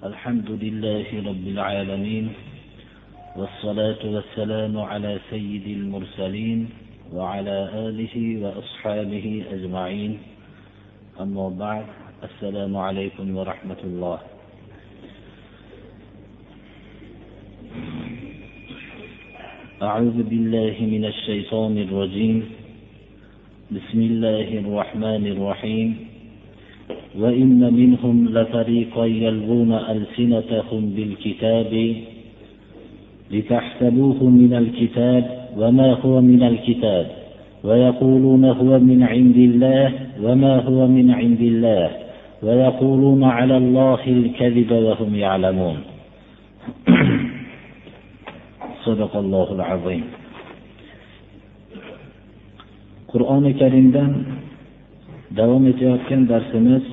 الحمد لله رب العالمين والصلاة والسلام على سيد المرسلين وعلى آله وأصحابه أجمعين. أما بعد السلام عليكم ورحمة الله. أعوذ بالله من الشيطان الرجيم. بسم الله الرحمن الرحيم. وإن منهم لفريقا يلغون ألسنتهم بالكتاب لتحسبوه من الكتاب وما هو من الكتاب ويقولون هو من عند الله وما هو من عند الله ويقولون على الله الكذب وهم يعلمون. صدق الله العظيم. qur'oni karimdan davom etayotgan darsimiz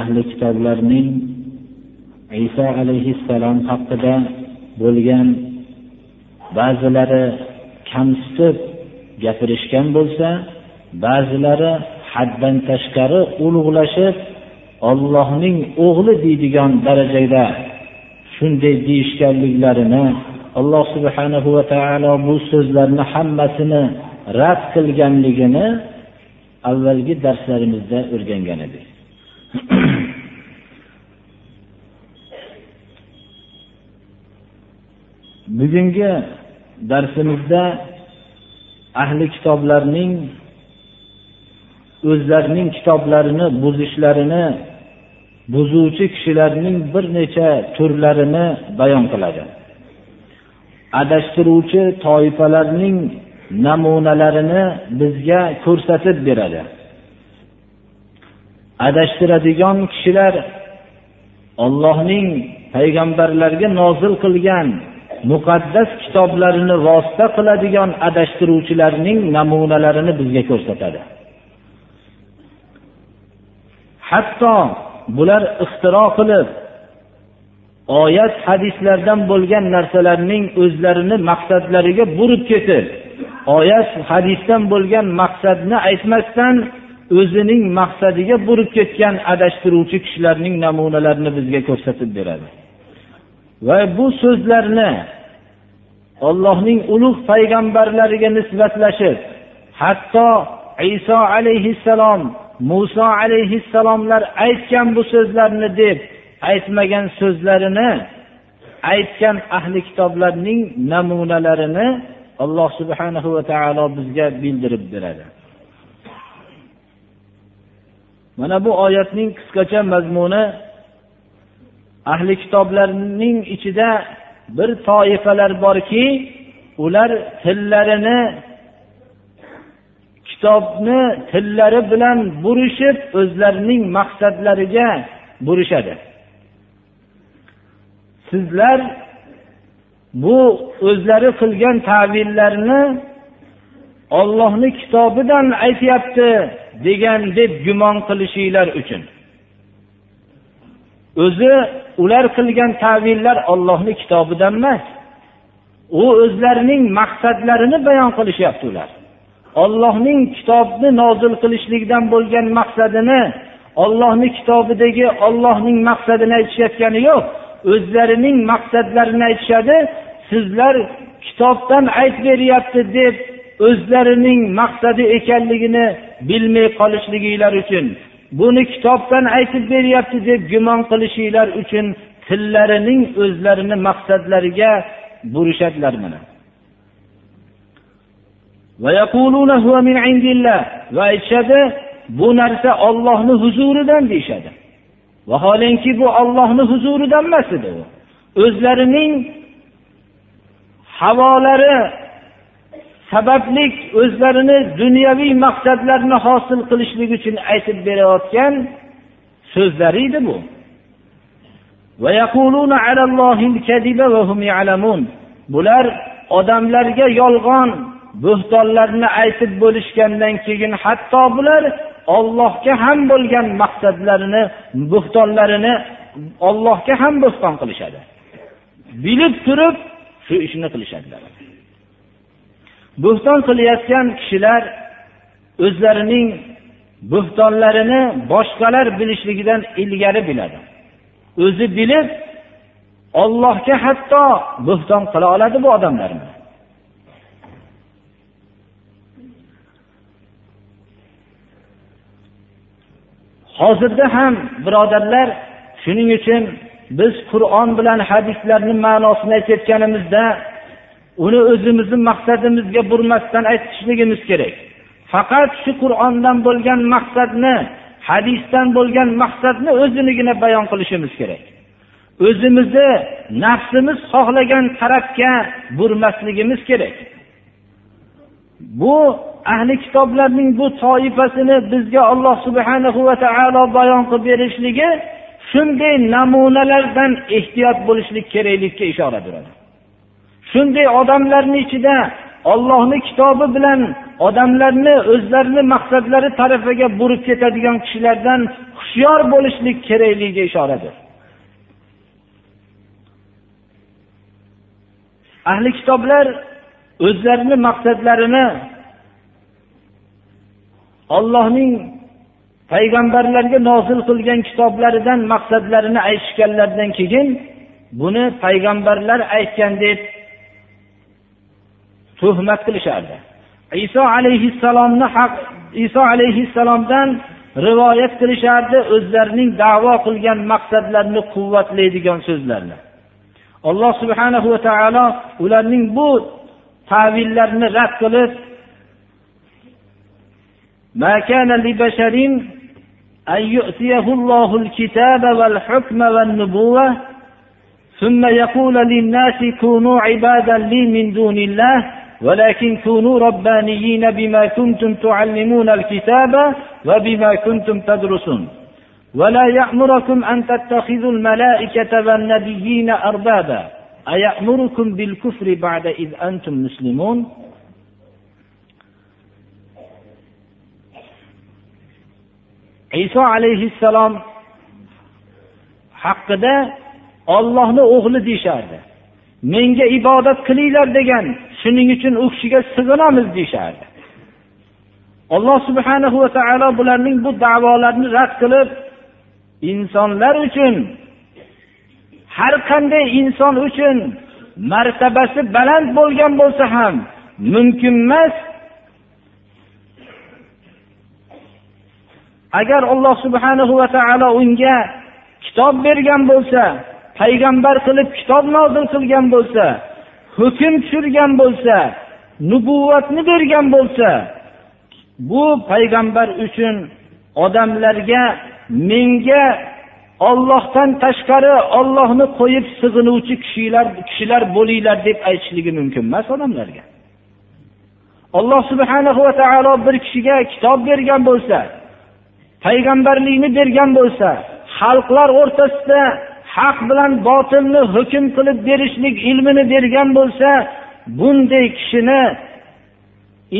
ahli kitoblarning iso alayhissalom haqida bo'lgan ba'zilari kamsitib gapirishgan bo'lsa ba'zilari haddan tashqari ulug'lashib ollohning o'g'li deydigan darajada shunday deyishganliklarini alloh subhanahu va taolo bu so'zlarni hammasini rad qilganligini avvalgi darslarimizda o'rgangan edik. bugungi darsimizda ahli kitoblarning o'zlarining kitoblarini buzishlarini buzuvchi kishilarning bir necha turlarini bayon qiladi. Adashtiruvchi toifalarning namunalarini bizga ko'rsatib beradi. Adashtiradigan kishilar ollohning payg'ambarlarga nozil qilgan muqaddas kitoblarini vosita qiladigan adashtiruvchilarning namunalarini bizga ko'rsatadi. Hatto bular ixtiro qilib oyat hadislardan bo'lgan narsalarning o'zlarini maqsadlariga burib ketib oyat hadisdan bo'lgan maqsadni aytmasdan o'zining maqsadiga burib ketgan adashtiruvchi kishilarning namunalarini bizga ko'rsatib beradi. Va bu so'zlarni ollohning ulug' payg'ambarlariga nisbatlashib hatto iso alayhissalom muso alayhissalomlar aytgan bu so'zlarni deb aytmagan so'zlarini aytgan ahli kitoblarning namunalarini alloh subhanahu va taolo bizga bildirib beradi. Mana bu oyatning qisqacha mazmuni ahli kitoblarning ichida bir toifalar borki ular tillarini kitobni tillari bilan burishib o'zlarining maqsadlariga burishadi. Sizlar bu o'zlari qilgan tavillarni ollohni kitobidan aytyapti. Degan deb gumon qilishinglar uchun. O'zi ular qilgan tavillar ollohni kitobidan emas u o'zlarining maqsadlarini bayon qilishyapti ular. Ollohning kitobni nozil qilishlikdan bo'lgan maqsadini ollohni kitobidagi ollohning maqsadini aytishayotgani yo'q. O'zlarining maqsadlarini aytishadi sizlar kitobdan aytib beryapti deb o'zlarining maqsadi ekanligini bilmay qolishliginglar uchun buni kitobdan aytib beryapti deb gumon qilishinglar uchun tillarining o'zlarini maqsadlariga burishadilar mana. Va aytishadi bu narsa ollohni huzuridan deyishadi. Vaholanki bu ollohni huzuridan emas edi u. O'zlarining havolari sabablik o'zlarini dunyoviy maqsadlarini hosil qilishlik uchun aytib berayotgan so'zlari edi bu. Bular odamlarga yolg'on bo'xtonlarni aytib bo'lishgandan keyin hatto bular ollohga ham bo'lgan maqsadlarini bo'xtonlarini ollohga ham bo'xton qilishadi. Bilib turib shu ishni qilishadilar. Bo'xton qilayotgan kishilar o'zlarining bo'xtonlarini boshqalar bilishligidan ilgari biladi. O'zi bilib ollohga hatto bo'xton qila oladi bu odamlar hozirda ham birodarlar shuning uchun biz qur'on bilan hadislarni ma'nosini aytayotganimizda uni o'zimizni maqsadimizga burmasdan aytishligimiz kerak. Faqat shu qur'ondan bo'lgan maqsadni hadisdan bo'lgan maqsadni o'zinigina bayon qilishimiz kerak. O'zimizni nafsimiz xohlagan tarafga burmasligimiz kerak. Bu ahli kitoblarning bu toifasini bizga alloh subhanahu va taolo bayon qilib berishligi shunday namunalardan ehtiyot bo'lishlik kerakligiga ishora beradi shunday odamlarni ichida ollohni kitobi bilan odamlarni o'zlarini maqsadlari tarafiga burib ketadigan kishilardan hushyor bo'lishlik kerakligiga ishoradir. Ahli kitoblar o'zlarini maqsadlarini ollohning payg'ambarlarga nozil qilgan kitoblaridan maqsadlarini aytishganlaridan keyin buni payg'ambarlar aytgan deb tuhmat qilishardi iso alayhissalomni haq iso alayhissalomdan rivoyat qilishardi o'zlarining davo qilgan maqsadlarini quvvatlaydigan so'zlarni alloh subhanahu va taolo ularning bu tavillarini rad qilib ما كان لبشر أن يؤتيه الله الكتاب والحكم والنبوة ثم يقول للناس كونوا عبادا لي من دون الله ولكن كونوا ربانيين بما كنتم تعلمون الكتاب وبما كنتم تدرسون ولا يأمركم أن تتخذوا الملائكة والنبيين أربابا أيأمركم بالكفر بعد إذ أنتم مسلمون iso alayhissalom haqida ollohni o'g'li deyishardi menga ibodat qilinglar degan shuning uchun u kishiga sig'inamiz deyishardi. Alloh subhana va taolo bularning bu davolarini rad qilib insonlar uchun har qanday inson uchun martabasi baland bo'lgan bo'lsa ham mumkin emas. Agar alloh subhanahu va taolo unga kitob bergan bo'lsa payg'ambar qilib kitob nozil qilgan bo'lsa hukm tushirgan bo'lsa nubuvvatni bergan bo'lsa bu payg'ambar uchun odamlarga menga ollohdan tashqari ollohni qo'yib sig'inuvchi kishilar kishilar bo'linglar deb aytishligi mumkin emas odamlarga. Alloh subhanahu va taolo bir kishiga kitob bergan bo'lsa payg'ambarlikni bergan bo'lsa xalqlar o'rtasida haq bilan botilni hukm qilib berishlik ilmini bergan bo'lsa bunday kishini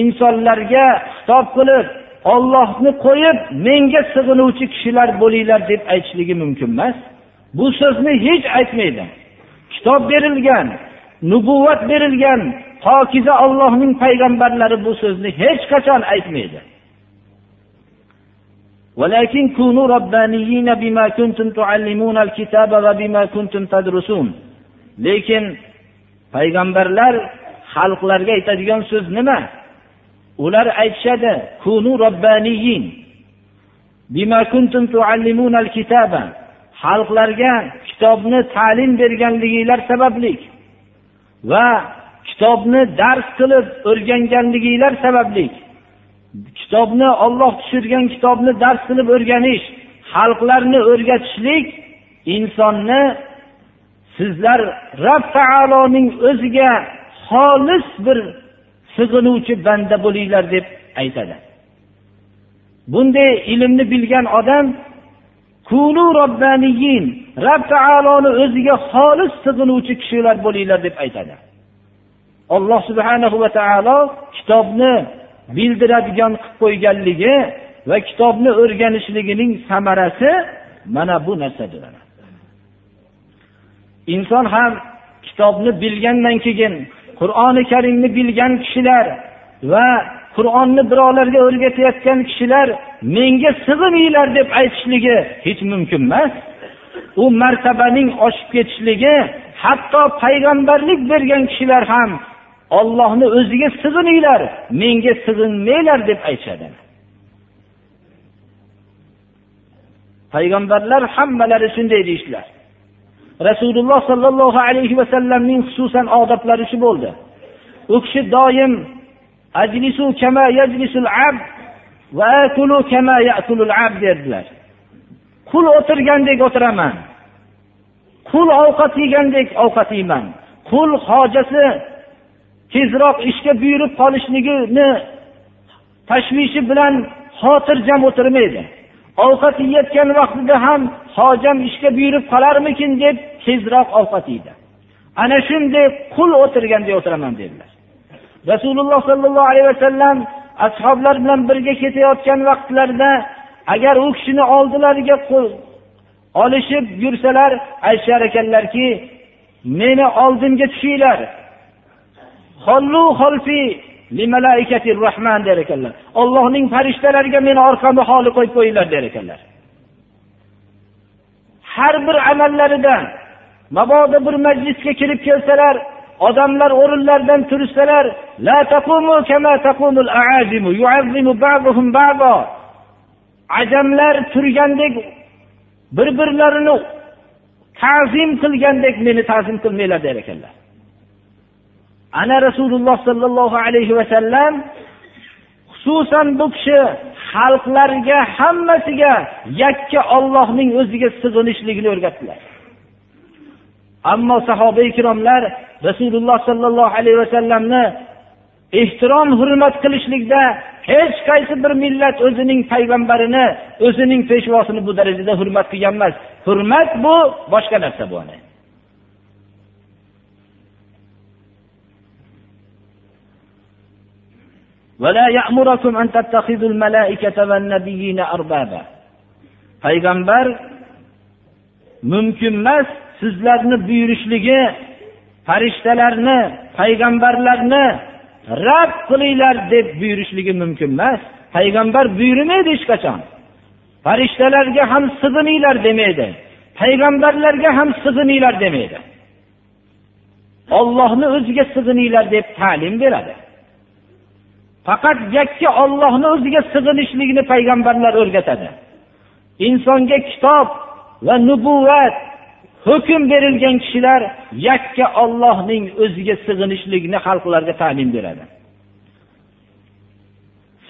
insonlarga xitob qilib ollohni qo'yib menga sig'inuvchi kishilar bo'linglar deb aytishligi mumkin emas. Bu so'zni hech aytmaydi. Kitob berilgan nubuvvat berilgan pokiza ollohning payg'ambarlari bu so'zni hech qachon aytmaydi. ولكن كونوا ربانيين بما كنتم تعلمون الكتاب وبما كنتم تدرسون lekin payg'ambarlar xalqlarga aytadigan so'z nima ular aytishadi kunu robbaniyin bima kuntum tuallimuna kitaba xalqlarga kitobni ta'lim berganliginglar sababli va kitobni dars qilib o'rganganliginglar sababli Kitobni olloh tushirgan kitobni dars qilib o'rganish xalqlarni o'rgatishlik insonni sizlar rob taoloning o'ziga xolis bir sig'inuvchi banda bo'linglar deb aytadi. Bunday ilmni bilgan odam kunu robbaniyin rob taoloni o'ziga xolis sig'inuvchi kishilar bo'linglar deb aytadi. Alloh subhanahu va taolo kitobni bildiradigan qilib qo'yganligi va kitobni o'rganishligining samarasi mana bu narsadir. Inson ham kitobni bilgandan keyin qur'oni karimni bilgan kishilar va qur'onni birovlarga o'rgatayotgan kishilar menga sig'ininglar deb aytishligi hech mumkin emas. U martabaning oshib ketishligi hatto payg'ambarlik bergan kishilar ham ollohni o'ziga sig'ininglar menga sig'inmanglar deb aytishadi. Payg'ambarlar hammalari shunday deyishdilar. Rasululloh sollallohu alayhi vasallamning xususan odoblari shu bo'ldi. U kishi doim ajlisu kama yajlisul abd va akulu kama yakulul abd dedilar qul o'tirgandek o'tiraman. Qul ovqat yegandek ovqat yeyman. Qul hojasi tezroq ishga buyurib qolishligini tashvishi bilan xotirjam o'tirmaydi. Ovqat yeyotgan vaqtida ham hojam ishga buyurib qolarmikin deb tezroq ovqat yeydi. Ana shunday qul o'tirganda o'tiraman dedilar. Rasululloh sollallohu alayhi vasallam ashoblar bilan birga ketayotgan vaqtlarida agar u kishini oldilariga olishib yursalar aytishar ekanlarki meni oldimga tushinglar rahman der ekanlar. Ollohning farishtalariga meni orqamda holi qo'yib qo'yinglar der ekanlar. Har bir amallarida mabodo bir majlisga kirib kelsalar odamlar o'rinlaridan tursalar ajamlar turgandek bir birlarini ta'zim qilgandek meni ta'zim qilmanglar der ekanlar. Ana rasululloh sollallohu alayhi vasallam xususan bu kishi xalqlarga hammasiga yakka ollohning o'ziga sig'inishlikni o'rgatdilar. Ammo sahoba ikromlar rasululloh sollallohu alayhi vasallamni ehtirom hurmat qilishlikda hech qaysi bir millat o'zining payg'ambarini o'zining peshvosini bu darajada hurmat qilgan emas. Hurmat bu boshqa narsa bu payg'ambar mumkin emas sizlarni buyurishligi farishtalarni payg'ambarlarni rad qilinglar deb buyurishligi mumkin emas payg'ambar buyurmaydi hech qachon farishtalarga ham sig'ininglar demaydi payg'ambarlarga ham sig'ininglar demaydi ollohni o'ziga sig'ininglar deb ta'lim beradi faqat yakka ollohni o'ziga sig'inishlikni payg'ambarlar o'rgatadi. Insonga kitob va nubuvvat hukm berilgan kishilar yakka ollohning o'ziga sig'inishlikni xalqlarga ta'lim beradi.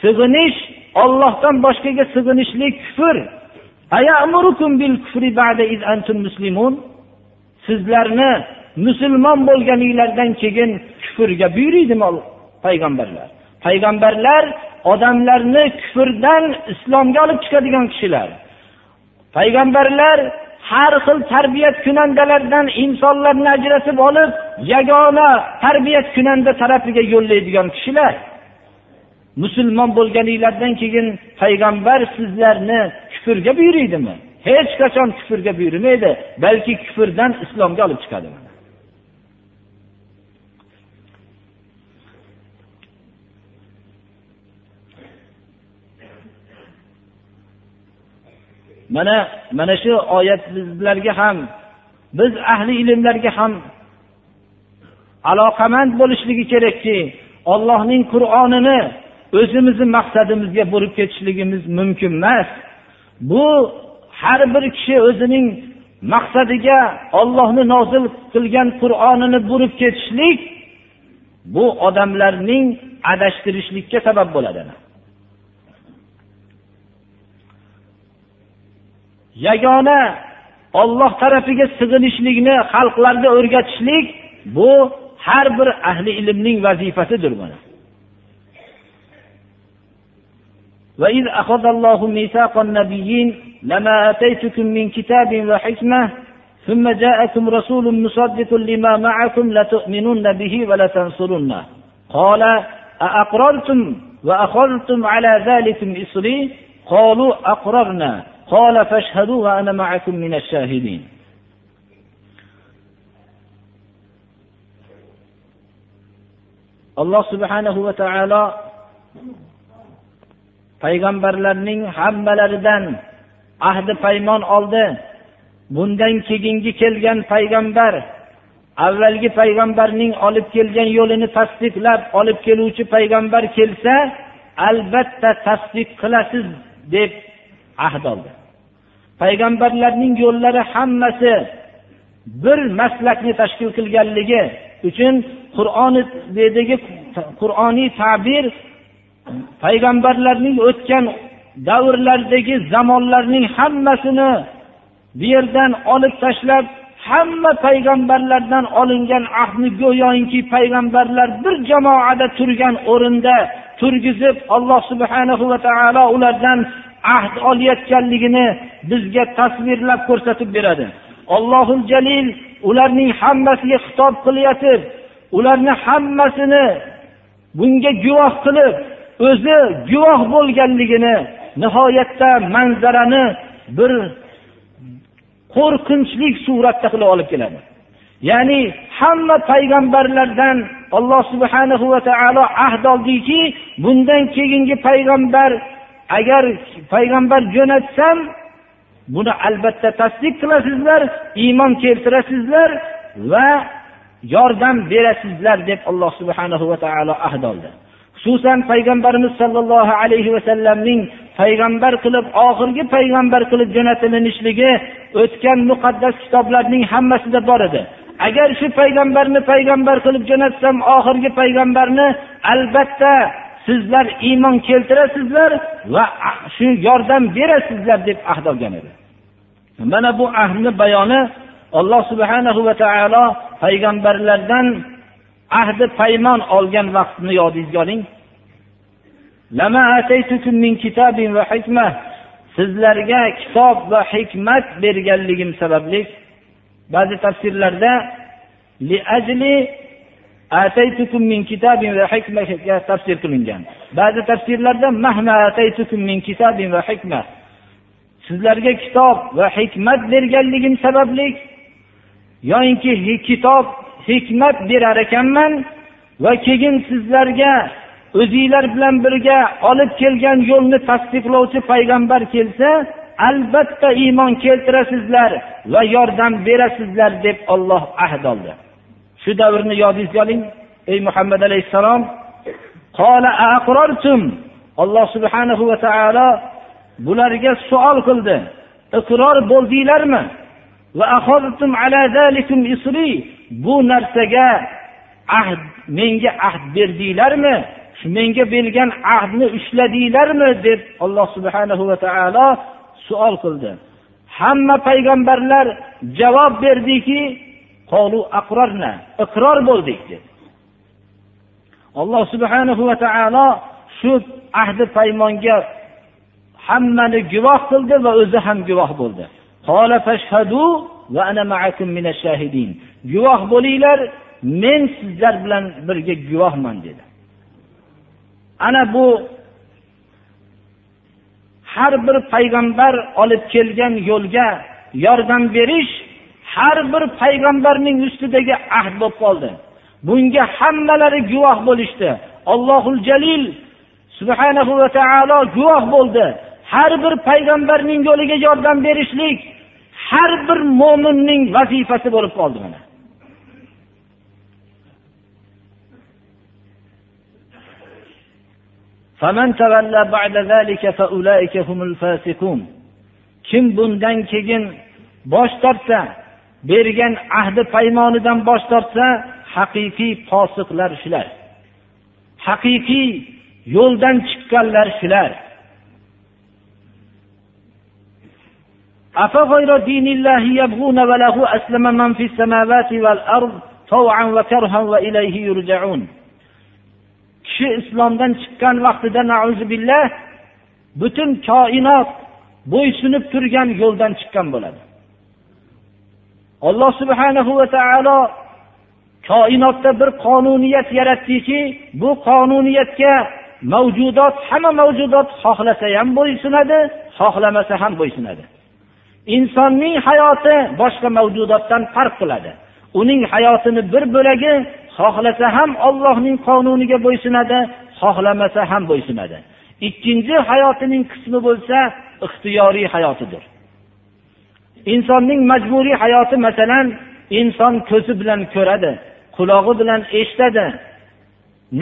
Sig'inish ollohdan boshqaga sig'inishlik kufr. Sizlarni musulmon bo'lganinglardan keyin kufrga buyuraydimi payg'ambarlar? Payg'ambarlar odamlarni kufrdan islomga olib chiqadigan kishilar. Payg'ambarlar har xil tarbiyat kunandalardan insonlarni ajratib olib yagona tarbiyat kunanda tarafiga yo'llaydigan kishilar. Musulmon bo'lganinglardan keyin payg'ambar sizlarni kufrga buyuraydimi? Hech qachon kufrga buyurmaydi balki kufrdan islomga olib chiqadi mana mana shu oyat bizlarga ham biz ahli ilmlarga ham aloqamand bo'lishligi kerakki ollohning qur'onini o'zimizni maqsadimizga burib ketishligimiz mumkin emas. Bu har bir kishi o'zining maqsadiga ollohni nozil qilgan qur'onini burib ketishlik bu odamlarning adashtirishlikka sabab bo'ladi. yagona olloh tarafiga sig'inishlikni xalqlarga o'rgatishlik bu har bir ahli ilmning vazifasidir mana وإذ أخذ الله ميثاق النبيين لما آتيتكم من كتاب وحكمة ثم جاءكم رسول مصدق لما معكم لتؤمنن به ولتنصرنه قال أأقررتم وأخذتم على ذلك إصري قالوا أقررنا قال فاشهدوا وأنا معكم من الشاهدين alloh subhanahu va taolo payg'ambarlarning hammalaridan ahdi paymon oldi bundan keyingi kelgan payg'ambar avvalgi payg'ambarning olib kelgan yo'lini tasdiqlab olib keluvchi payg'ambar kelsa albatta tasdiq qilasiz deb ahd oldi payg'ambarlarning yo'llari hammasi bir maslakni tashkil qilganligi uchun qur'onidagi qur'oniy ta'bir payg'ambarlarning o'tgan davrlardagi zamonlarning hammasini bu yerdan olib tashlab hamma payg'ambarlardan olingan ahdni go'yoki payg'ambarlar bir jamoada turgan o'rinda turgizib alloh subhanahu va taolo ulardan ahd olayotganligini bizga tasvirlab ko'rsatib beradi. Allohul jalil ularning hammasiga xitob qilayotib ularni hammasini bunga guvoh qilib o'zi guvoh bo'lganligini nihoyatda manzarani bir qo'rqinchli suratda qilib olib keladi. Ya'ni hamma payg'ambarlardan alloh subhanahu va taolo ahd oldiki bundan keyingi payg'ambar agar payg'ambar jo'natsam buni albatta tasdiq qilasizlar iymon keltirasizlar va yordam berasizlar deb alloh subhanahu va taolo ahd oldi. Xususan payg'ambarimiz sollallohu alayhi vasallamning payg'ambar qilib oxirgi payg'ambar qilib jo'natilishligi o'tgan muqaddas kitoblarning hammasida bor edi. Agar shu payg'ambarni payg'ambar qilib jo'natsam oxirgi payg'ambarni albatta sizlar iymon keltirasizlar va shu yordam berasizlar deb ahd olgan edi. Mana bu ahdni bayoni alloh subhanahu va taolo payg'ambarlardan ahdi paymon olgan vaqtni yodingizga oling. Sizlarga kitob va hikmat berganligim sababli ba'zi tafsirlarda tafsir qilingan ba'zi tafsirlarda sizlarga kitob va hikmat berganligim sababli yoyinki kitob hikmat berar ekanman va keyin sizlarga o'zinglar bilan birga olib kelgan yo'lni tasdiqlovchi payg'ambar kelsa albatta iymon keltirasizlar va yordam berasizlar deb olloh ahd oldi shu davrni yodingizga oling ey muhammad alayhissalom. Alloh subhanahu va taolo bularga savol qildi. Iqror bo'ldinglarmi? Bu narsaga ahd menga ahd berdinglarmi? Shu menga bergan ahdni ushladinglarmi? deb alloh subhanahu va taolo savol qildi. Hamma payg'ambarlar javob berdiki iqror bo'ldik dedi alloh subhanahu va taolo shu ahdi paymonga hammani guvoh qildi va o'zi ham guvoh bo'ldi guvoh bo'linglar men sizlar bilan birga guvohman dedi ana bu har bir payg'ambar olib kelgan yo'lga yordam berish har bir payg'ambarning ustidagi ahd bo'lib qoldi. Bunga hammalari guvoh bo'lishdi. Allohul jalil subhanahu va taolo guvoh bo'ldi. Har bir payg'ambarning yo'liga yordam berishlik har bir mo'minning vazifasi bo'lib qoldi mana. Kim bundan keyin bosh tortsa bergan ahdi paymonidan bosh tortsa haqiqiy posiqlar shular haqiqiy yo'ldan chiqqanlar shular أفغير دين الله يبغون وله أسلم من في السماوات والأرض طوعا وكرها وإليه يرجعون kishi islomdan chiqqan vaqtida billah butun koinot bo'ysunib turgan yo'ldan chiqqan bo'ladi Alloh subhanahu va taolo koinotda bir qonuniyat yaratdiki bu qonuniyatga mavjudot hamma mavjudot xohlasa ham bo'ysunadi xohlamasa ham bo'ysunadi. Insonning hayoti boshqa mavjudotdan farq qiladi. Uning hayotini bir bo'lagi xohlasa ham ollohning qonuniga bo'ysunadi xohlamasa ham bo'ysunadi. Ikkinchi hayotining qismi bo'lsa ixtiyoriy hayotidir. Insonning majburiy hayoti masalan inson ko'zi bilan ko'radi qulog'i bilan eshitadi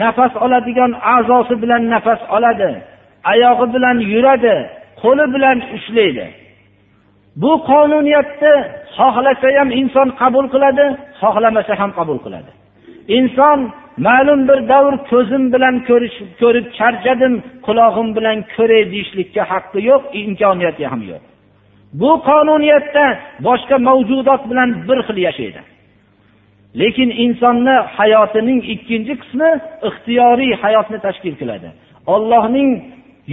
nafas oladigan a'zosi bilan nafas oladi oyog'i bilan yuradi qo'li bilan ushlaydi. Bu qonuniyatni xohlasa ham inson qabul qiladi xohlamasa ham qabul qiladi. Inson ma'lum bir davr ko'zim bilan ko'rish ko'rib charchadim qulog'im bilan ko'ray deyishlikka haqqi yo'q imkoniyati ham yo'q. Bu qonuniyatda boshqa mavjudot bilan bir xil yashaydi. Lekin insonni hayotining ikkinchi qismi ixtiyoriy hayotni tashkil qiladi. Ollohning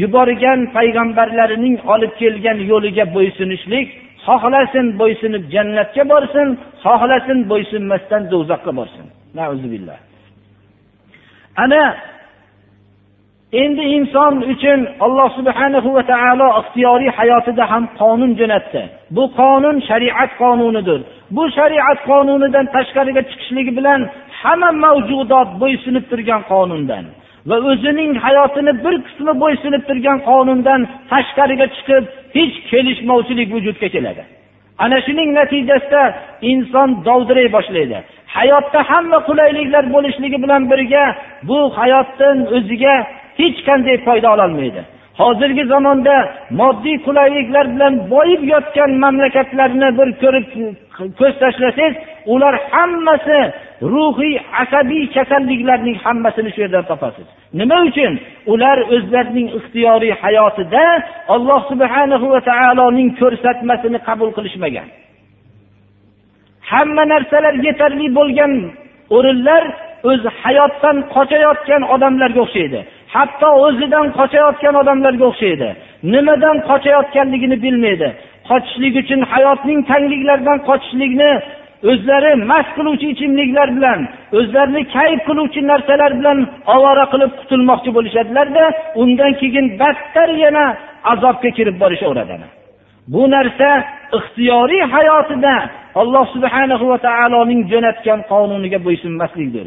yuborgan payg'ambarlarining olib kelgan yo'liga bo'ysunishlik xohlasin bo'ysunib jannatga borsin xohlasin bo'ysunmasdan do'zaxga borsin. Ana endi inson uchun alloh subhanahu va taolo ixtiyoriy hayotida ham qonun jo'natdi. Bu qonun shariat qonunidir bu shariat qonunidan tashqariga chiqishligi bilan hamma mavjudot bo'ysunib turgan qonundan va o'zining hayotini bir qismi bo'ysunib turgan qonundan tashqariga chiqib hech kelishmovchilik vujudga keladi. Ana shuning natijasida inson dovdiray boshlaydi. Hayotda hamma qulayliklar bo'lishligi bilan birga bu hayotdan o'ziga hech qanday foyda ololmaydi. Hozirgi zamonda moddiy qulayliklar bilan boyib yotgan mamlakatlarni bir ko'rib ko'z tashlasangiz ular hammasi ruhiy asabiy kasalliklarning hammasini shu yerdan topasiz. Nima uchun? Ular o'zlarining ixtiyoriy hayotida alloh subhanahu va taoloning ko'rsatmasini qabul qilishmagan. Hamma narsalar yetarli bo'lgan o'rinlar o'zi hayotdan qochayotgan odamlarga o'xshaydi. Hatto o'zidan qochayotgan odamlarga o'xshaydi. Nimadan qochayotganligini bilmaydi. Qochishlik uchun hayotning tangliklaridan qochishlikni o'zlari mast qiluvchi ichimliklar bilan o'zlarini kayf qiluvchi narsalar bilan ovora qilib qutulmoqchi bo'lishadilarda undan keyin battar yana azobga kirib borishaveradi bu narsa ixtiyoriy hayotida alloh subhanahu va taoloning jo'natgan qonuniga bo'ysunmaslikdir.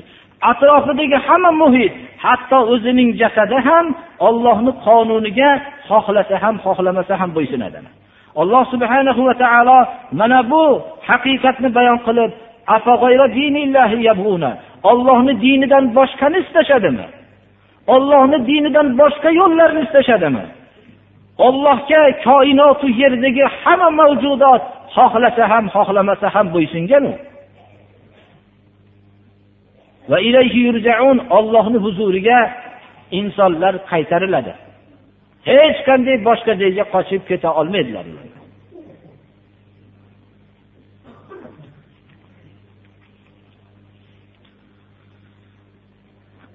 Atrofidagi hamma muhit hatto o'zining jasadi ham ollohni qonuniga xohlasa ham xohlamasa ham bo'ysunadi alloh subhanahu va taolo mana bu haqiqatni bayon qilib ollohni dinidan boshqani istashadimi? Ollohni dinidan boshqa yo'llarni istashadimi? Ollohga koinotu yerdagi hamma mavjudot xohlasa ham xohlamasa ham bo'ysunganu va ilayhi yurjaun ollohni huzuriga insonlar qaytariladi. Hech qanday boshqa joyga qochib keta olmaydilar.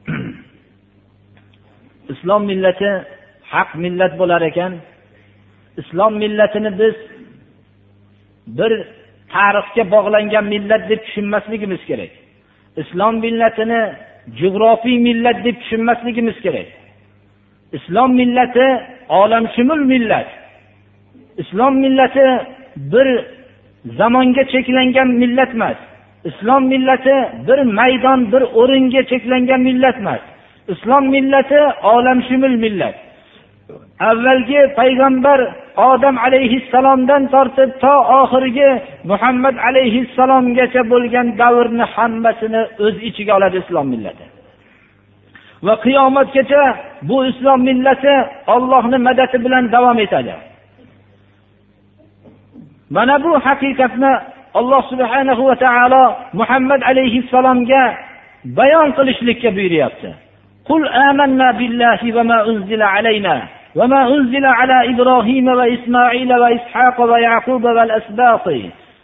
Islom millati haq millat bo'lar ekan. Islom millatini biz bir tarixga bog'langan millat deb tushunmasligimiz kerak. Islom millatini jug'rofiy millat deb tushunmasligimiz kerak. Islom millati olamshumul millat. Islom millati bir zamonga cheklangan millat emas. Islom millati bir maydon bir o'ringa cheklangan millat emas. Islom millati olamshumul millat. avvalgi payg'ambar odam alayhissalomdan tortib to oxirgi muhammad alayhissalomgacha bo'lgan davrni hammasini o'z ichiga oladi islom millati va qiyomatgacha bu islom millati ollohni madadi bilan davom etadi mana bu haqiqatni alloh subhanahu va taolo muhammad alayhissalomga bayon qilishlikka buyuryapti قل آمنا بالله وما أنزل علينا وما أنزل على إبراهيم وإسماعيل وإسحاق ويعقوب والأسباط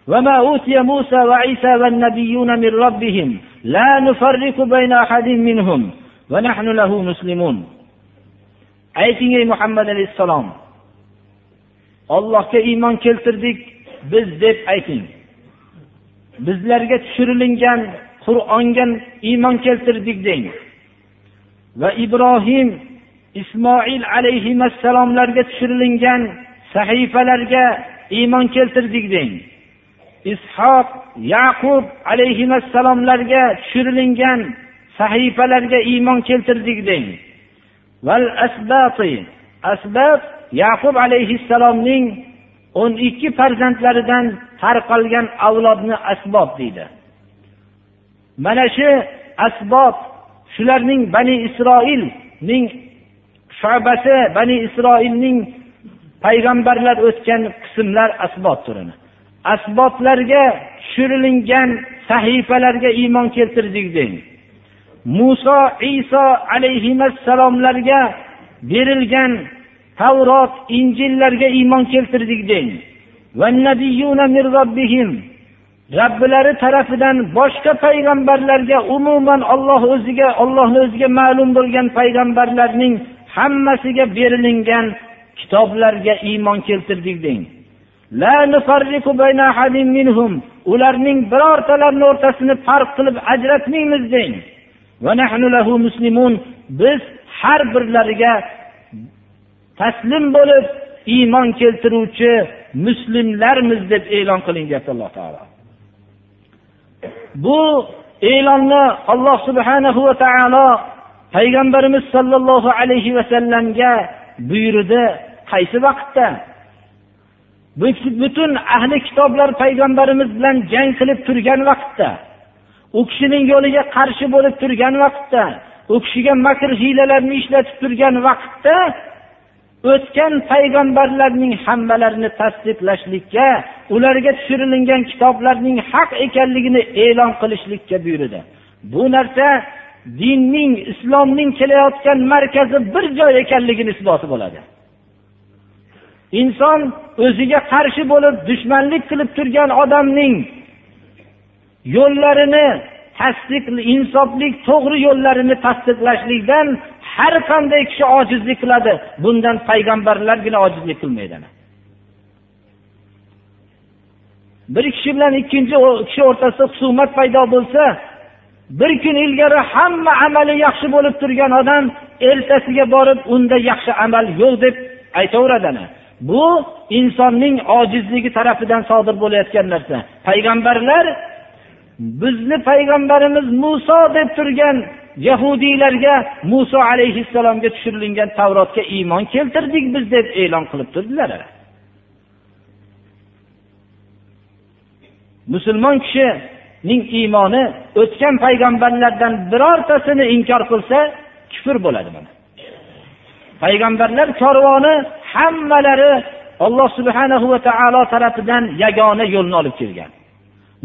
وما أوتي موسى وعيسى والنبيون من ربهم لا نفرق بين أحد منهم ونحن له مسلمون ayting ey muhammad alayhissalom ollohga iymon keltirdik biz deb ayting bizlarga tushirilingan qur'onga iymon keltirdik deng va ibrohim ismoil alayhissalomlarga tushirilgan sahifalarga iymon keltirdik deng. Ishoq yaqub alayhissalomlarga tushirilgan sahifalarga iymon keltirdik deng. Val asbati asbat yaqub alayhissalomning o'n ikki farzandlaridan tarqalgan avlodni asbob deydi. Mana shu asbob shularning bani isroilning shabasi bani isroilning payg'ambarlar o'tgan qismlar asbot turini. Asbotlarga tushirilingan sahifalarga iymon keltirdik deng muso iso alayhissalomlarga berilgan tavrot injillarga iymon keltirdik deng robbilari tarafidan boshqa payg'ambarlarga umuman olloh o'ziga ollohni o'ziga ma'lum bo'lgan payg'ambarlarning hammasiga berilingan kitoblarga iymon keltirdik deng. Ularning birortalarini o'rtasini farq qilib ajratmaymiz deng. Biz har birlariga taslim bo'lib iymon keltiruvchi muslimlarmiz deb e'lon qiling deyapti alloh taolo. Bu e'lonni alloh subhanahu va taolo payg'ambarimiz sollallohu alayhi vasallamga buyurdi qaysi vaqtda? Butun ahli kitoblar payg'ambarimiz bilan jang qilib turgan vaqtda. U kishining yo'liga qarshi bo'lib turgan vaqtda u kishiga makr hiylalarni ishlatib turgan vaqtda o'tgan payg'ambarlarning hammalarini tasdiqlashlikka ularga tushirilingan kitoblarning haq ekanligini e'lon qilishlikka buyurdi. Bu narsa dinning islomning kelayotgan markazi bir joy ekanligini isboti bo'ladi. Inson o'ziga qarshi bo'lib dushmanlik qilib turgan odamning yo'llarini tasdiq insoflik to'g'ri yo'llarini tasdiqlashlikdan har qanday kishi ojizlik qiladi. Bundan payg'ambarlargina ojizlik qilmaydi bir kishi bilan ikkinchi kishi o'rtasida husumat paydo bo'lsa bir kun ilgari hamma amali yaxshi bo'lib turgan odam ertasiga borib unda yaxshi amal yo'q deb aytaveradi bu insonning ojizligi tarafidan sodir bo'layotgan narsa. Payg'ambarlar bizni payg'ambarimiz muso deb turgan yahudiylarga muso alayhissalomga tushirilgan tavrotga iymon keltirdik biz deb e'lon qilib turdilar. Musulmon kishining iymoni o'tgan payg'ambarlardan birortasini inkor qilsa kufr bo'ladi mana payg'ambarlar korvoni hammalari alloh subhanahu va taolo tarafidan yagona yo'lni olib kelgan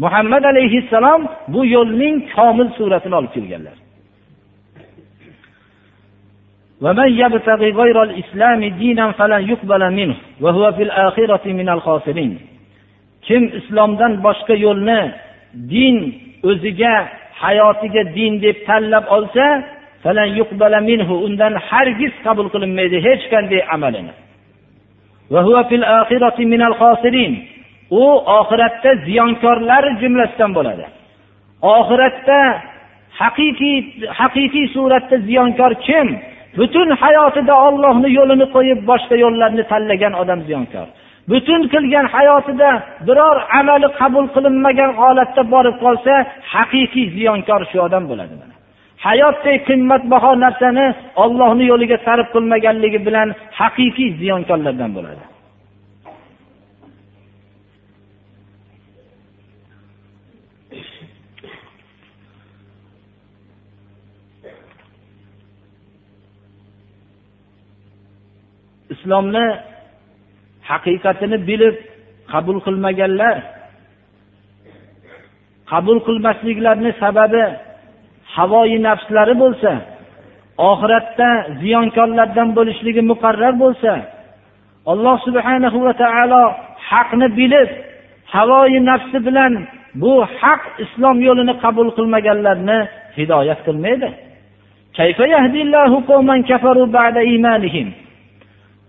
muhammad alayhissalom bu yo'lning komil suratini olib kelganlar ومن يبتغي غير الإسلام دينا فلن يقبل منه وهو في الآخرة من الخاسرين kim islomdan boshqa yo'lni din o'ziga hayotiga din deb tanlab olsa undan hargiz qabul qilinmaydi hech qanday amalini. U oxiratda ziyonkorlar jumlasidan bo'ladi. Oxiratda haqiqiy haqiqiy suratda ziyonkor kim? Butun hayotida ollohni yo'lini qo'yib boshqa yo'llarni tanlagan odam ziyonkor. Butun qilgan hayotida biror amali qabul qilinmagan holatda borib qolsa haqiqiy ziyonkor shu odam bo'ladi hayotdek qimmatbaho narsani ollohni yo'liga sarf qilmaganligi bilan haqiqiy ziyonkorlardan bo'ladi. Islomni haqiqatini bilib qabul qilmaganlar qabul qilmasliklarini sababi havoyi nafslari bo'lsa oxiratda ziyonkorlardan bo'lishligi muqarrar bo'lsa alloh subhanahu va taolo haqni bilib havoyi nafsi bilan bu haq islom yo'lini qabul qilmaganlarni hidoyat qilmaydi.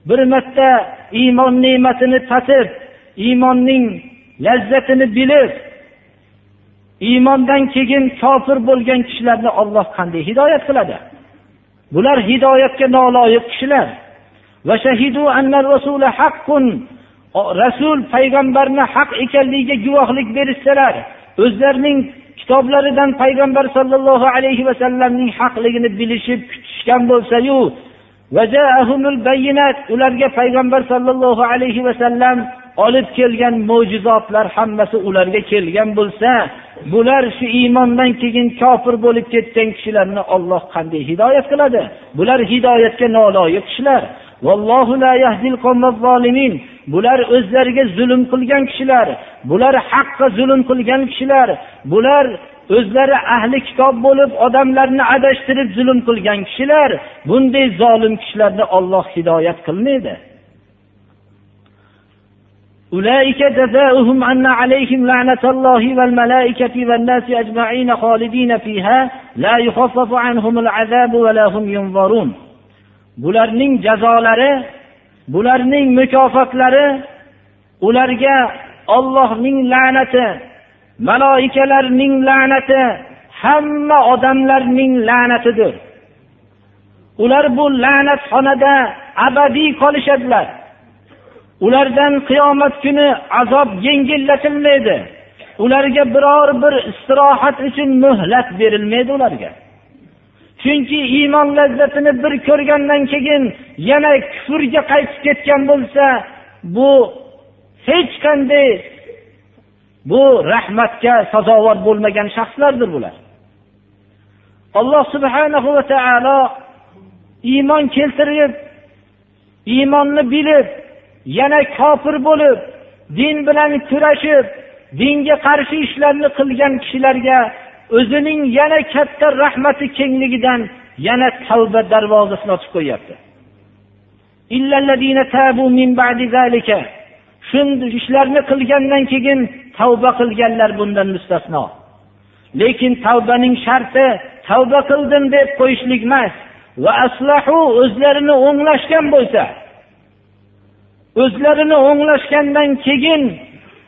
Bir marta iymon ne'matini tatib iymonning lazzatini bilib iymondan keyin kofir bo'lgan kishilarni olloh qanday hidoyat qiladi? Bular hidoyatga noloyiq kishilar. Rasul payg'ambarni haq ekanligiga guvohlik berishsalar o'zlarining kitoblaridan payg'ambar sollallohu alayhi vasallamning haqligini bilishib kutishgan bo'lsayu ularga payg'ambar sollallohu alayhi vasallam olib kelgan mo'jizotlar hammasi ularga kelgan bo'lsa bular shu iymondan keyin kofir bo'lib ketgan kishilarni olloh qanday hidoyat qiladi? Bular hidoyatga noloyiq kishilar. Bular o'zlariga zulm qilgan kishilar. Bular haqqa zulm qilgan kishilar. Bular o'zlari ahli kitob bo'lib odamlarni adashtirib zulm qilgan kishilar bunday zolim kishilarni olloh hidoyat qilmaydi أولئك جزاؤهم أن عليهم لعنة الله والملائكة والناس أجمعين خالدين فيها لا يخفف عنهم العذاب ولا هم ينظرون bularning jazolari bularning mukofotlari ularga ollohning la'nati maloikalarning la'nati hamma odamlarning la'natidir. Ular bu la'natxonada abadiy qolishadilar. Ulardan qiyomat kuni azob yengillatilmaydi. Ularga biror bir istirohat uchun muhlat berilmaydi ularga. Chunki iymon lazzatini bir ko'rgandan keyin yana kufrga qaytib ketgan bo'lsa bu hech qanday bu rahmatga sazovor bo'lmagan shaxslardir bular. Alloh subhanahu va taolo iymon keltirib iymonni bilib yana kofir bo'lib din bilan kurashib dinga qarshi ishlarni qilgan kishilarga o'zining yana katta rahmati kengligidan yana tavba darvozasini ochib qo'yyapti. Shunday ishlarni qilgandan keyin tavba qilganlar bundan mustasno. Lekin tavbaning sharti tavba qildim deb qo'yishlik emas. Va aslahu o'zlarini o'nglashgan bo'lsa o'zlarini o'nglashgandan keyin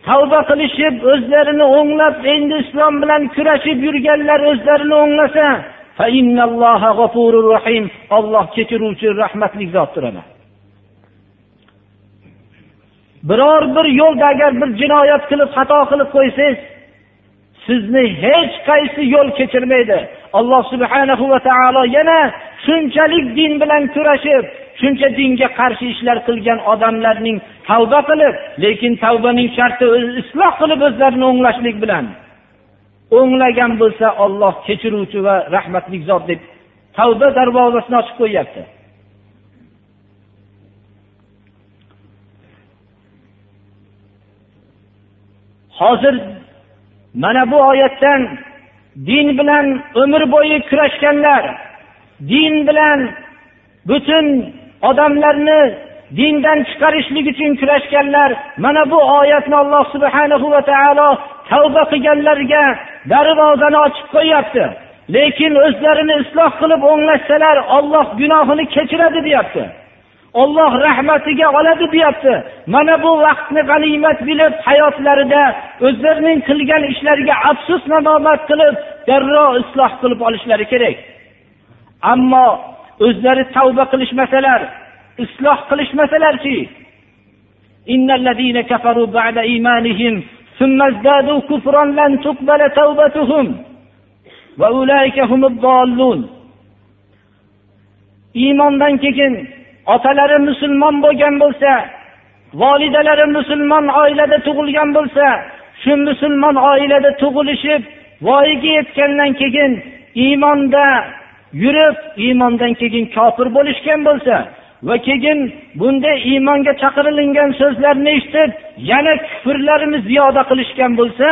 tavba qilishib o'zlarini o'nglab endi islom bilan kurashib yurganlar o'zlarini o'nglasa olloh kechiruvchi rahmatli zotdir ana. Biror bir yo'lda agar bir jinoyat qilib xato qilib qo'ysangiz sizni hech qaysi yo'l kechirmaydi. Alloh subhanahu va taolo yana shunchalik din bilan kurashib shuncha dinga qarshi ishlar qilgan odamlarning tavba qilib lekin tavbaning sharti isloh qilib o'zlarini o'nglashlik bilan. O'nglagan bo'lsa olloh kechiruvchi va rahmatli zot deb tavba darvozasini ochib qo'yyapti. Hozir mana bu oyatdan din bilan umr bo'yi kurashganlar din bilan butun odamlarni dindan chiqarishlik uchun kurashganlar mana bu oyatni alloh subhanahu va taolo tavba qilganlarga darvozani ochib qo'yyapti. Lekin o'zlarini isloh qilib o'nglashsalar olloh gunohini kechiradi deyapti. olloh rahmatiga oladi deyapti mana bu vaqtni g'animat bilib hayotlarida o'zlarining qilgan ishlariga afsus nadomat qilib darrov isloh qilib olishlari kerak ammo o'zlari tavba qilishmasalar isloh qilishmasalarchi إن الذين كفروا بعد إيمانهم ثم ازدادوا كفرا لن تقبل توبتهم وأولئك هم الضالون iymondan keyin otalari musulmon bo'lgan bo'lsa volidalari musulmon oilada tug'ilgan bo'lsa shu musulmon oilada tug'ilishib voyaga yetgandan keyin iymonda yurib iymondan keyin kofir bo'lishgan bo'lsa va keyin bunday iymonga chaqirilingan so'zlarni eshitib yana kufrlarini ziyoda qilishgan bo'lsa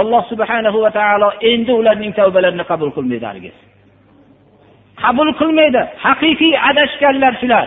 alloh subhanahu va taolo endi ularning tavbalarini qabul qilmaydi hargiz qabul qilmaydi. Haqiqiy adashganlar shular.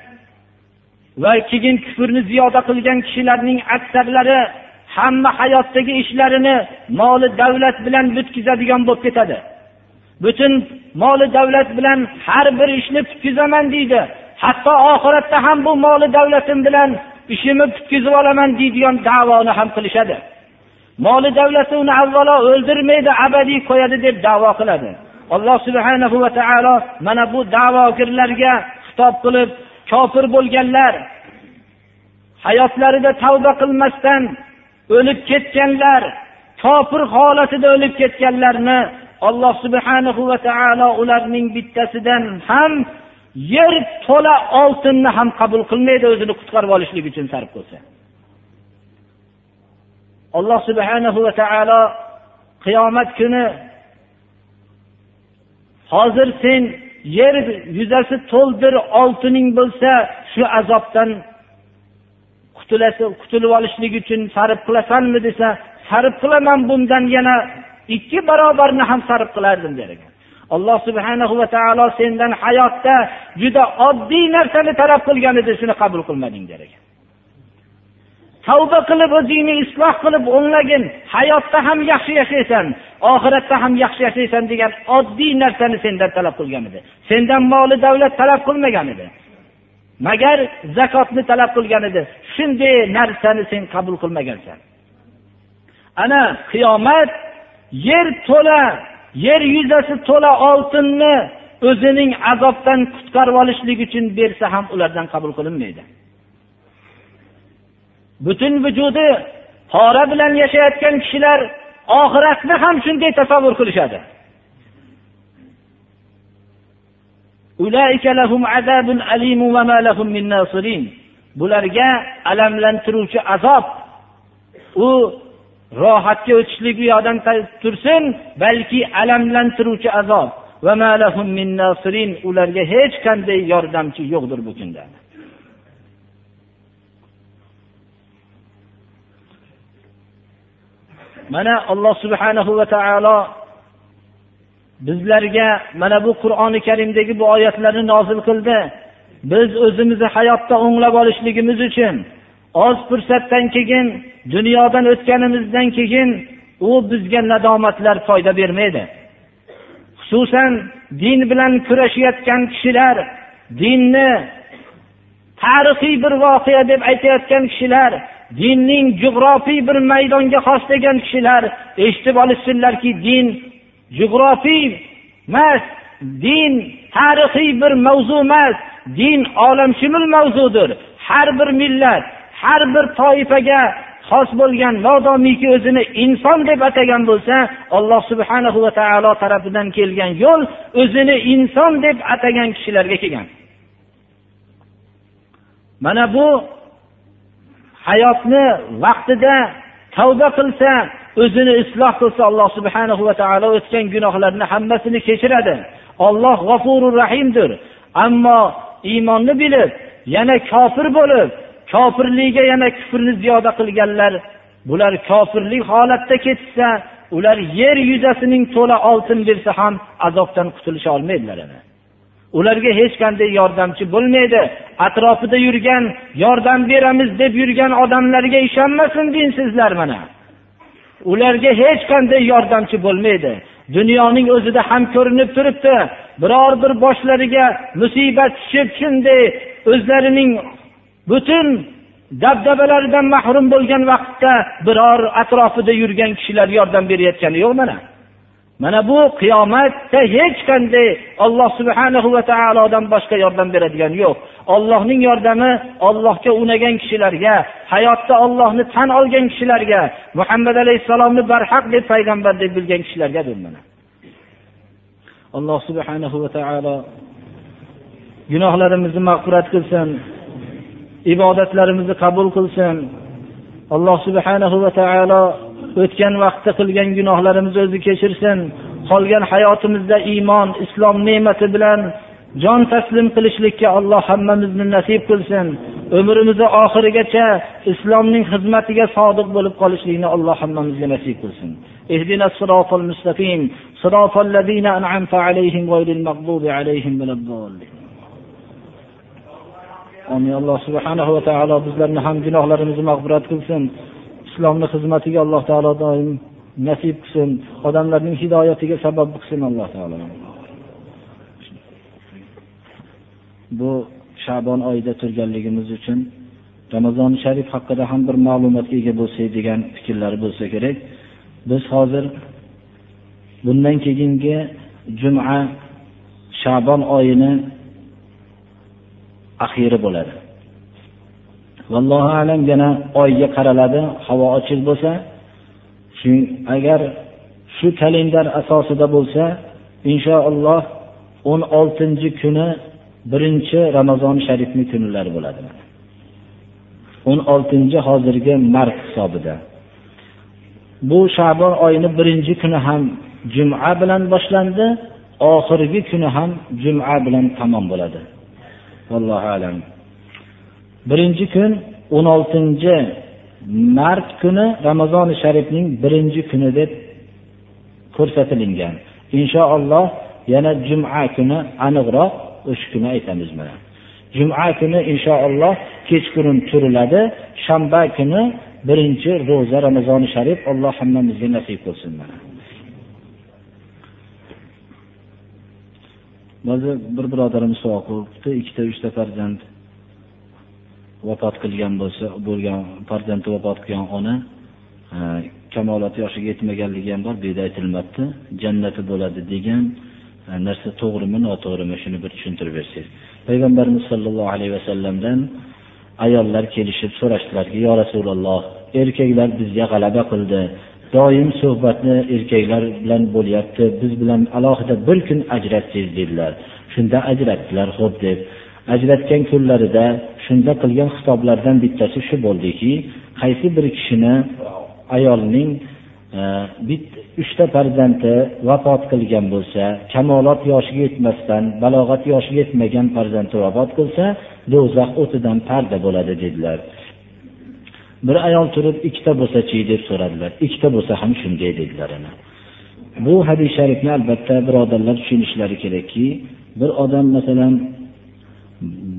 va keyin kufrni ziyoda qilgan kishilarning aksarlari hamma hayotdagi ishlarini moli davlat bilan bitkazadigan bo'lib ketadi. Butun moli davlat bilan har bir ishni bitkazaman deydi. Hatto oxiratda ham bu moli davlatim bilan ishimni bitkazib olaman deydigan davoni ham qilishadi. Moli davlati uni avvalo o'ldirmaydi abadiy qo'yadi deb davo qiladi. Alloh subhanahu va taolo mana bu da'vogirlarga xitob qilib kofir bo'lganlar. Hayotlarida tavba qilmasdan o'lib ketganlar kofir holatida o'lib ketganlarni alloh subhanahu va taolo ularning bittasidan ham yer to'la oltinni ham qabul qilmaydi o'zini qutqarib olishlik uchun sarf qilsa. Alloh subhanahu va taolo qiyomat kuni hozir sen yer yuzasi to'ldir oltining bo'lsa shu azobdan qutulib olishlik uchun sarf qilasanmi desa sarf qilaman bundan yana ikki barobarini ham sarf qilardim der ekan alloh subhanahu va taolo sendan hayotda juda oddiy narsani talab qilgan edi shuni qabul qilmading der ekan tavba qilib o'zingni isloh qilib o'nglagin hayotda ham yaxshi yashaysan. Oxiratda ham yaxshi yashaysan degan oddiy narsani sendan talab qilgan edi. Sendan moli davlat talab qilmagan edi. Magar zakotni talab qilgan edi shunday narsani sen qabul qilmagansan. Ana qiyomat yer to'la yer yuzasi to'la oltinni o'zining azobdan qutqarib olishlik uchun bersa ham ulardan qabul qilinmaydi. Butun vujudi pora bilan yashayotgan kishilar oxiratni ham shunday tasavvur qilishadi. Bularga alamlantiruvchi azob. U rohatga o'tishlik u yoqdan tursin balki alamlantiruvchi azob. Ularga hech qanday yordamchi yo'qdir bu kunda. Mana alloh subhanahu va taolo bizlarga mana bu qur'oni karimdagi bu oyatlarni nozil qildi. Biz o'zimizni hayotda o'nglab olishligimiz uchun oz fursatdan keyin dunyodan o'tganimizdan keyin u bizga nadomatlar foyda bermaydi. Xususan din bilan kurashayotgan kishilar dinni tarixiy bir voqea deb aytayotgan kishilar dinning jug'rofiy bir maydonga xos degan kishilar eshitib olishsinlarki din jug'rofiy emas din tarixiy bir mavzu emas. Din olamshumul mavzudir. Har bir millat har bir toifaga xos bo'lgan modomiki o'zini inson deb atagan bo'lsa alloh subhanahu va taolo tarafidan kelgan yo'l o'zini inson deb atagan kishilarga kelgan. Mana bu hayotni vaqtida tavba qilsa o'zini isloh qilsa alloh subhanahu va taolo o'tgan gunohlarni hammasini kechiradi. Olloh g'afurur rahimdir. Ammo iymonni bilib yana kofir bo'lib kofirligiga yana kufrni ziyoda qilganlar bular kofirlik holatda ketishsa ular yer yuzasining to'la oltin bersa ham azobdan qutulisha olmaydilar ularga hech qanday yordamchi bo'lmaydi. Atrofida yurgan yordam beramiz deb yurgan odamlarga ishonmasin dinsizlar mana. Ularga hech qanday yordamchi bo'lmaydi. Dunyoning o'zida ham ko'rinib turibdi. Biror bir boshlariga musibat tushib shunday o'zlarining butun dabdabalaridan mahrum bo'lgan vaqtda biror atrofida yurgan kishilar yordam berayotgani yo'q mana. Mana bu qiyomatda hech qanday olloh subhanahu va taolodan boshqa yordam beradigan yo'q. Ollohning yordami ollohga unagan kishilarga hayotda ollohni tan olgan kishilarga muhammad alayhissalomni barhaq deb payg'ambar deb bilgan kishilargadir mana. Alloh subhanahu va taolo gunohlarimizni mag'firat qilsin ibodatlarimizni qabul qilsin. Alloh subhanahu va taolo o'tgan vaqtda qilgan gunohlarimizni o'zi kechirsin qolgan hayotimizda iymon islom ne'mati bilan jon taslim qilishlikka alloh hammamizni nasib qilsin umrimizni oxirigacha islomning xizmatiga sodiq bo'lib qolishlikni alloh hammamizga nasib qilsin اهدنا الصراط المستقيم صراط الذين أنعمت عليهم غير المغضوب عليهم ولا الضالين amin alloh subhanahu va taolo bizlarni ham gunohlarimizni mag'firat qilsin Islomni xizmatiga alloh taolo doim nasib qilsin odamlarning hidoyatiga sabab qilsin alloh taolo. Bu shabon oyida turganligimiz uchun ramazoni sharif haqida ham bir ma'lumotga ega bo'lsak degan fikrlar bo'lsa kerak. Biz hozir bundan keyingi juma shabon oyini axiri bo'ladi. Vallohu alam yana oyga qaraladi havo ochiq bo'lsa shu agar shu kalendar asosida bo'lsa inshaalloh o'n oltinchi kuni birinchi ramazon sharifni kunlari bo'ladi. o'n oltinchi hozirgi mart hisobida. Bu shabon oyini birinchi kuni ham juma bilan boshlandi oxirgi kuni ham juma bilan tamom bo'ladi. Vallohu alam. Birinchi kun o'n oltinchi mart kuni ramazoni sharifning birinchi kuni deb ko'rsatilingan. Inshaalloh yana juma kuni aniqroq o'sha kuni aytamiz mana. Juma kuni inshaalloh kechqurun turiladi. Shanba kuni birinchi ro'za ramazoni sharif alloh hammamizga nasib qilsin mana. Ba'zi bir birodarimiz savol qilibdi ikkita uchta farzand vafot qilgan bo'lsa bo'lgan farzandi vafot qilgan ona e, kamolat yoshiga yetmaganligi ham bor bu yerda aytilmabdi. Jannati bo'ladi degan e, narsa to'g'rimi noto'g'rimi shuni bir tushuntirib bersangiz. Payg'ambarimiz sollallohu alayhi vasallamdan ayollar kelishib so'rashdilarki yo rasululloh erkaklar bizga g'alaba qildi. Doim suhbatni erkaklar bilan bo'lyapti. Biz bilan alohida bir kun ajratsangiz dedilar. Shunda ajratdilar xo'p deb. Ajratgan kunlarida shunda qilgan xitoblardan bittasi shu bo'ldiki qaysi bir kishini ayolning e, uchta farzandi vafot qilgan bo'lsa kamolot yoshiga yetmasdan balog'at yoshiga yetmagan farzandi vafot qilsa do'zax o'tidan parda bo'ladi dedilar. Bir ayol turib ikkita bo'lsachi deb so'radilar. Ikkita bo'lsa ham shunday dedilar bu hadis sharifni albatta birodarlar tushunishlari kerakki bir odam masalan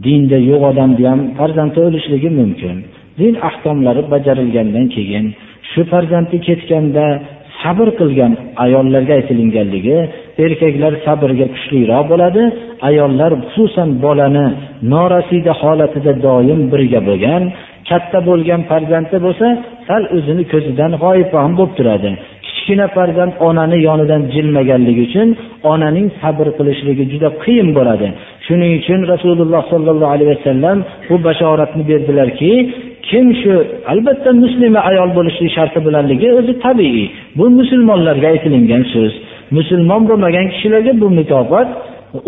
dinda yo'q odamni ham farzandi o'lishligi mumkin. Din ahkomlari bajarilgandan keyin shu farzandi ketganda sabr qilgan ayollarga aytilinganligi erkaklar sabrga kuchliroq bo'ladi ayollar xususan bolani norasida holatida doim birga bo'lgan katta bo'lgan farzandi bo'lsa sal o'zini ko'zidan g'oyib ham bo'lib turadi. Kichkina farzand onani yonidan jilmaganligi uchun onaning sabr qilishligi juda qiyin bo'ladi. Shuning uchun rasululloh sollallohu alayhi vasallam bu bashoratni berdilarki kim shu albatta muslima ayol bo'lishi sharti bilanligi o'zi tabiiy. Bu musulmonlarga aytilingan so'z. Musulmon bo'lmagan kishilarga bu mukofot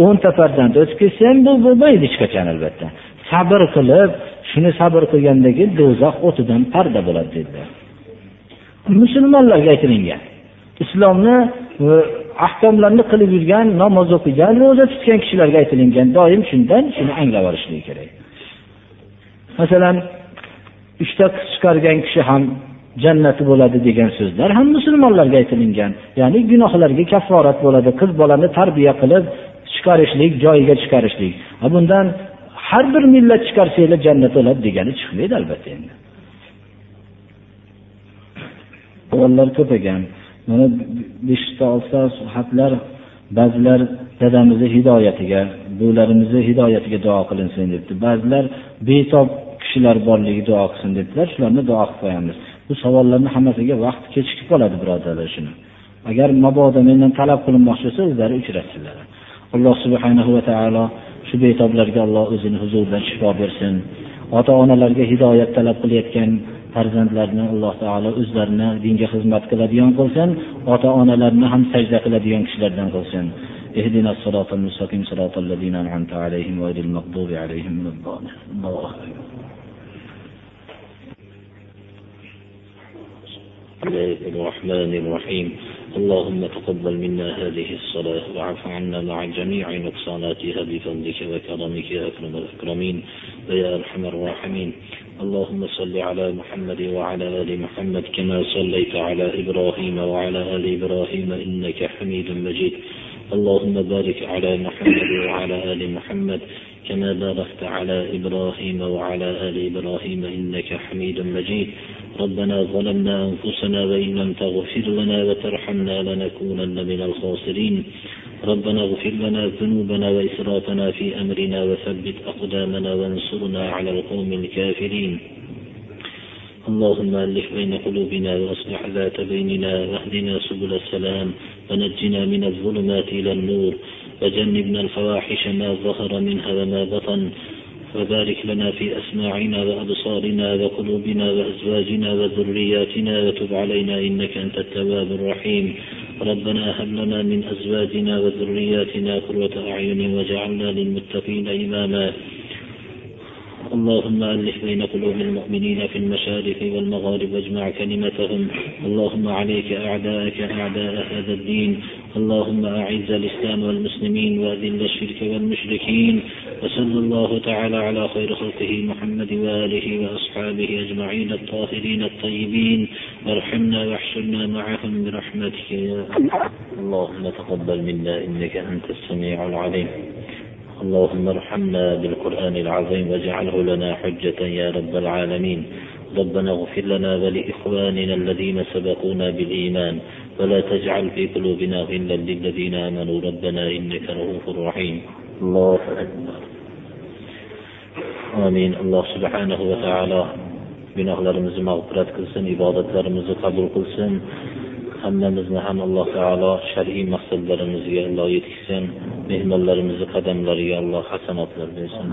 o'nta farzand o'tib ketsa ham bu bo'lmaydi hech qachon albatta. Sabr qilib shuni sabr qilgandan keyin do'zax o'tidan parda bo'ladi dedilar. Musulmonlarga aytilingan. Islomni e, ahkomlarni qilib yurgan namoz o'qigan ro'za tutgan kishilarga aytilingan. Doim shundan shuni anglab olishligi kerak. Masalan uchta qiz chiqargan kishi ham jannati bo'ladi degan so'zlar ham musulmonlarga aytilingan. Ya'ni gunohlarga kafforat bo'ladi. Qiz bolani tarbiya qilib chiqarishlik joyiga chiqarishlik. Bundan har bir millat chiqarsanglar jannat bo'ladi degani chiqmaydi albatta endi. O'g'illar ko'p ekan. Mana beshta olsa xatlar ba'zilar dadamizni hidoyatiga buvilarimizni hidoyatiga duo qilinsin debdi. Ba'zilar betob kishilar borligi duo qilsin debdilar. Shularni duo qilib qo'yamiz. Bu savollarni hammasiga vaqt kechikib qoladi birodarlar shuni. Agar mabodo mendan talab qilinmoqchi bo'lsa o'zlari uchrashsinlar. Alloh subhanahu va taolo shu betoblarga alloh o'zini huzuridan shifo bersin. Ota onalarga hidoyat talab qilayotgan farzandlarni alloh taolo o'zlarini dinga xizmat qiladigan qilsin ota onalarni ham sajda qiladigan kishilardan qilsin اهدنا الصراط المستقيم صراط الذين أنعمت عليهم غير المغضوب عليهم من الضالين الله الرحمن الرحيم اللهم تقبل منا هذه الصلاة وعف عنا مع جميع نقصاناتها بفضلك وكرمك يا أكرم الأكرمين ويا أرحم الراحمين. اللهم صل على محمد وعلى آل محمد كما صليت على إبراهيم وعلى آل إبراهيم إنك حميد مجيد. اللهم بارك على محمد وعلى آل محمد كما باركت على إبراهيم وعلى آل إبراهيم إنك حميد مجيد. ربنا ظلمنا أنفسنا وإن لم تغفر لنا وترحمنا لنكونن من الخاسرين. ربنا اغفر لنا ذنوبنا وإسرافنا في أمرنا وثبت أقدامنا وانصرنا على القوم الكافرين. اللهم ألف بين قلوبنا وأصلح ذات بيننا واهدنا سبل السلام ونجنا من الظلمات إلى النور. وجنبنا الفواحش ما ظهر منها وما بطن وبارك لنا في أسماعنا وأبصارنا وقلوبنا وأزواجنا وذرياتنا وتب علينا إنك أنت التواب الرحيم. ربنا هب لنا من أزواجنا وذرياتنا قرة أعين وجعلنا للمتقين إماما. اللهم ألف بين قلوب المؤمنين في المشارق والمغارب واجمع كلمتهم. اللهم عليك أعداءك أعداء هذا الدين. اللهم أعز الإسلام والمسلمين وأذل الشرك والمشركين وصلى الله تعالى على خير خلقه محمد وآله وأصحابه أجمعين الطاهرين الطيبين. وارحمنا واحشرنا معهم برحمتك يا اللهم تقبل منا إنك أنت السميع العليم. اللهم ارحمنا بالقرآن العظيم واجعله لنا حجة يا رب العالمين. ربنا اغفر لنا ولإخواننا الذين سبقونا بالإيمان. ولا تجعل في قلوبنا غلا للذين آمنوا ربنا إنك رؤوف رحيم الله أكبر آمين الله سبحانه وتعالى gunohlarimizni mag'firat qilsin ibodatlarimizni qabul qilsin hammamizni ham alloh taolo shar'iy maqsadlarimizga alloh yetkazsin mehmonlarimizni qadamlariga alloh hasanotlar bersin